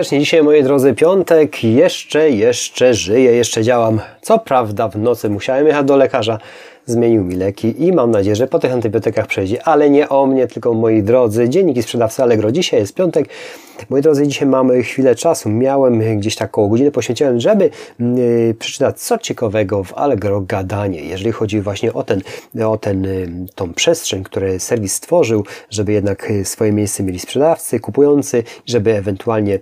Serdecznie. Dzisiaj, moi drodzy, piątek, jeszcze, jeszcze żyję, jeszcze działam. Co prawda w nocy musiałem jechać do lekarza, zmienił mi leki i mam nadzieję, że po tych antybiotykach przejdzie, ale nie o mnie, tylko moi drodzy, dzienniki sprzedawcy Allegro. Dzisiaj jest piątek, moi drodzy, dzisiaj mamy chwilę czasu, miałem gdzieś tak około godziny poświęciłem, żeby yy, przeczytać co ciekawego w Allegro gadanie, jeżeli chodzi właśnie o ten, o ten, yy, tą przestrzeń, który serwis stworzył, żeby jednak y, swoje miejsce mieli sprzedawcy, kupujący, żeby ewentualnie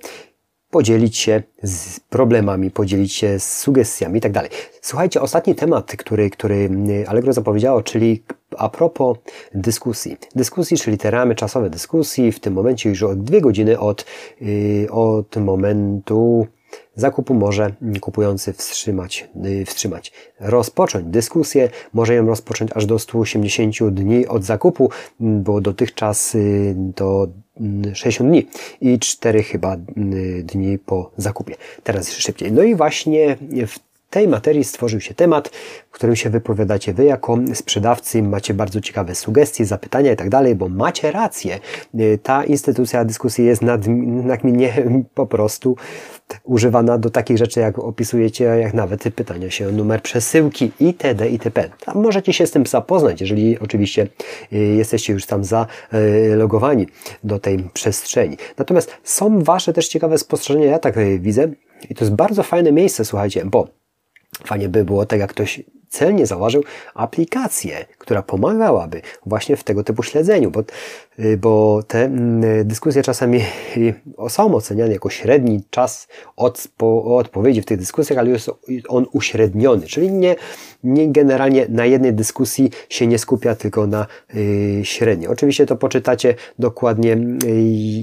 podzielić się z problemami, podzielić się z sugestiami i tak dalej. Słuchajcie, ostatni temat, który, który Allegro zapowiedziało, czyli a propos dyskusji. Dyskusji, czyli te ramy czasowe dyskusji, w tym momencie już od dwie godziny od, yy, od momentu zakupu może kupujący wstrzymać, yy, wstrzymać, rozpocząć dyskusję, może ją rozpocząć aż do 180 dni od zakupu, bo dotychczas yy, do 60 dni i 4 chyba dni po zakupie. Teraz jeszcze szybciej. No i właśnie w tej materii stworzył się temat, w którym się wypowiadacie Wy jako sprzedawcy, macie bardzo ciekawe sugestie, zapytania i tak dalej, bo macie rację. Ta instytucja dyskusji jest nagminnie po prostu używana do takich rzeczy, jak opisujecie, jak nawet pytania się o numer przesyłki itd. itp. Tam możecie się z tym zapoznać, jeżeli oczywiście y, jesteście już tam zalogowani do tej przestrzeni. Natomiast są Wasze też ciekawe spostrzeżenia, ja tak y, widzę, i to jest bardzo fajne miejsce, słuchajcie, bo Fajnie by było, tak jak ktoś celnie zauważył, aplikację, która pomagałaby właśnie w tego typu śledzeniu, bo, y, bo te mm, dyskusje czasami są oceniane jako średni czas od, odpowiedzi w tych dyskusjach, ale jest on uśredniony, czyli nie, nie generalnie na jednej dyskusji się nie skupia tylko na y, średniej. Oczywiście to poczytacie dokładnie, y,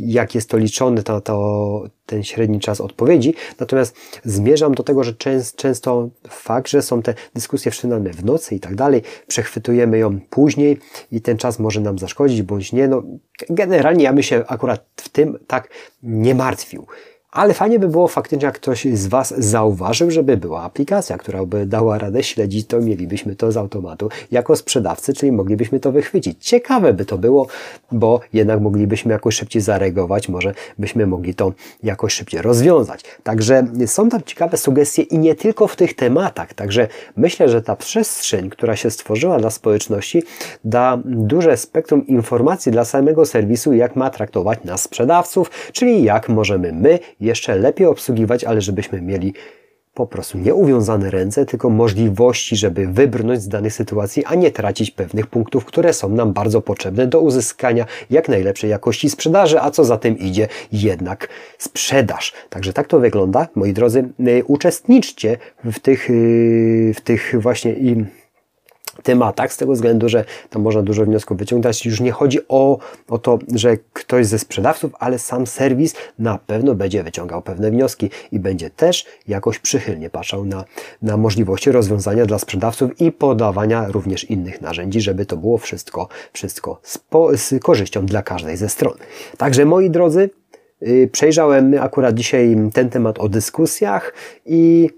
jak jest to liczone, to, to, ten średni czas odpowiedzi, natomiast zmierzam do tego, że częst, często fakt, że są te dyskusje wszczynane w nocy i tak dalej, przechwytujemy ją później i ten czas może nam zaszkodzić, bądź nie. No, generalnie ja bym się akurat w tym tak nie martwił. Ale fajnie by było faktycznie, jak ktoś z Was zauważył, żeby była aplikacja, która by dała radę śledzić to, mielibyśmy to z automatu jako sprzedawcy, czyli moglibyśmy to wychwycić. Ciekawe by to było, bo jednak moglibyśmy jakoś szybciej zareagować, może byśmy mogli to jakoś szybciej rozwiązać. Także są tam ciekawe sugestie i nie tylko w tych tematach. Także myślę, że ta przestrzeń, która się stworzyła dla społeczności, da duże spektrum informacji dla samego serwisu, jak ma traktować nas sprzedawców, czyli jak możemy my jeszcze lepiej obsługiwać, ale żebyśmy mieli po prostu nie uwiązane ręce, tylko możliwości, żeby wybrnąć z danych sytuacji, a nie tracić pewnych punktów, które są nam bardzo potrzebne do uzyskania jak najlepszej jakości sprzedaży, a co za tym idzie jednak sprzedaż. Także tak to wygląda. Moi drodzy, y, uczestniczcie w tych, y, w tych właśnie i tematach, z tego względu, że tam można dużo wniosków wyciągnąć. Już nie chodzi o, o to, że ktoś ze sprzedawców, ale sam serwis na pewno będzie wyciągał pewne wnioski i będzie też jakoś przychylnie patrzał na, na możliwości rozwiązania dla sprzedawców i podawania również innych narzędzi, żeby to było wszystko, wszystko z, po, z korzyścią dla każdej ze stron. Także moi drodzy, yy, przejrzałem akurat dzisiaj ten temat o dyskusjach i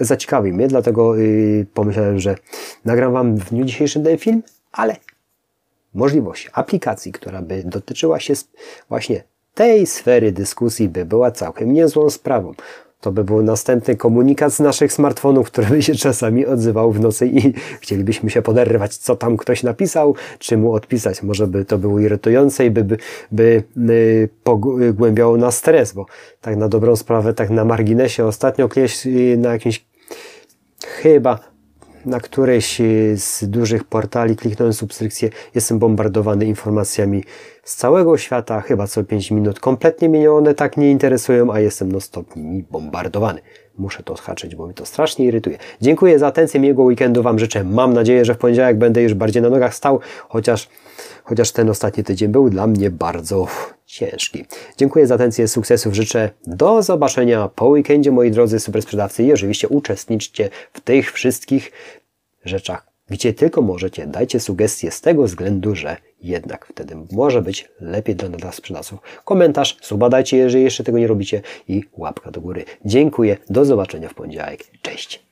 zaciekawił mnie, dlatego yy, pomyślałem, że nagram Wam w dniu dzisiejszym ten film, ale możliwość aplikacji, która by dotyczyła się właśnie tej sfery dyskusji, by była całkiem niezłą sprawą. To by był następny komunikat z naszych smartfonów, który by się czasami odzywał w nocy i chcielibyśmy się poderwać, co tam ktoś napisał, czy mu odpisać. Może by to było irytujące i by, by, by, by pogłębiało nas stres, bo tak na dobrą sprawę, tak na marginesie, ostatnio kiedyś y, na jakimś chyba na którejś z dużych portali, kliknąłem subskrypcję, jestem bombardowany informacjami z całego świata, chyba co 5 minut. Kompletnie mnie one tak nie interesują, a jestem no stop nimi bombardowany. Muszę to odhaczyć, bo mi to strasznie irytuje. Dziękuję za atencję, miłego weekendu Wam życzę. Mam nadzieję, że w poniedziałek będę już bardziej na nogach stał, chociaż, chociaż ten ostatni tydzień był dla mnie bardzo ciężki. Dziękuję za atencję, sukcesów życzę. Do zobaczenia po weekendzie, moi drodzy super sprzedawcy i oczywiście uczestniczcie w tych wszystkich rzeczach, gdzie tylko możecie. Dajcie sugestie z tego względu, że jednak wtedy może być lepiej dla nas sprzedawców. Komentarz, suba dajcie, jeżeli jeszcze tego nie robicie i łapka do góry. Dziękuję, do zobaczenia w poniedziałek. Cześć!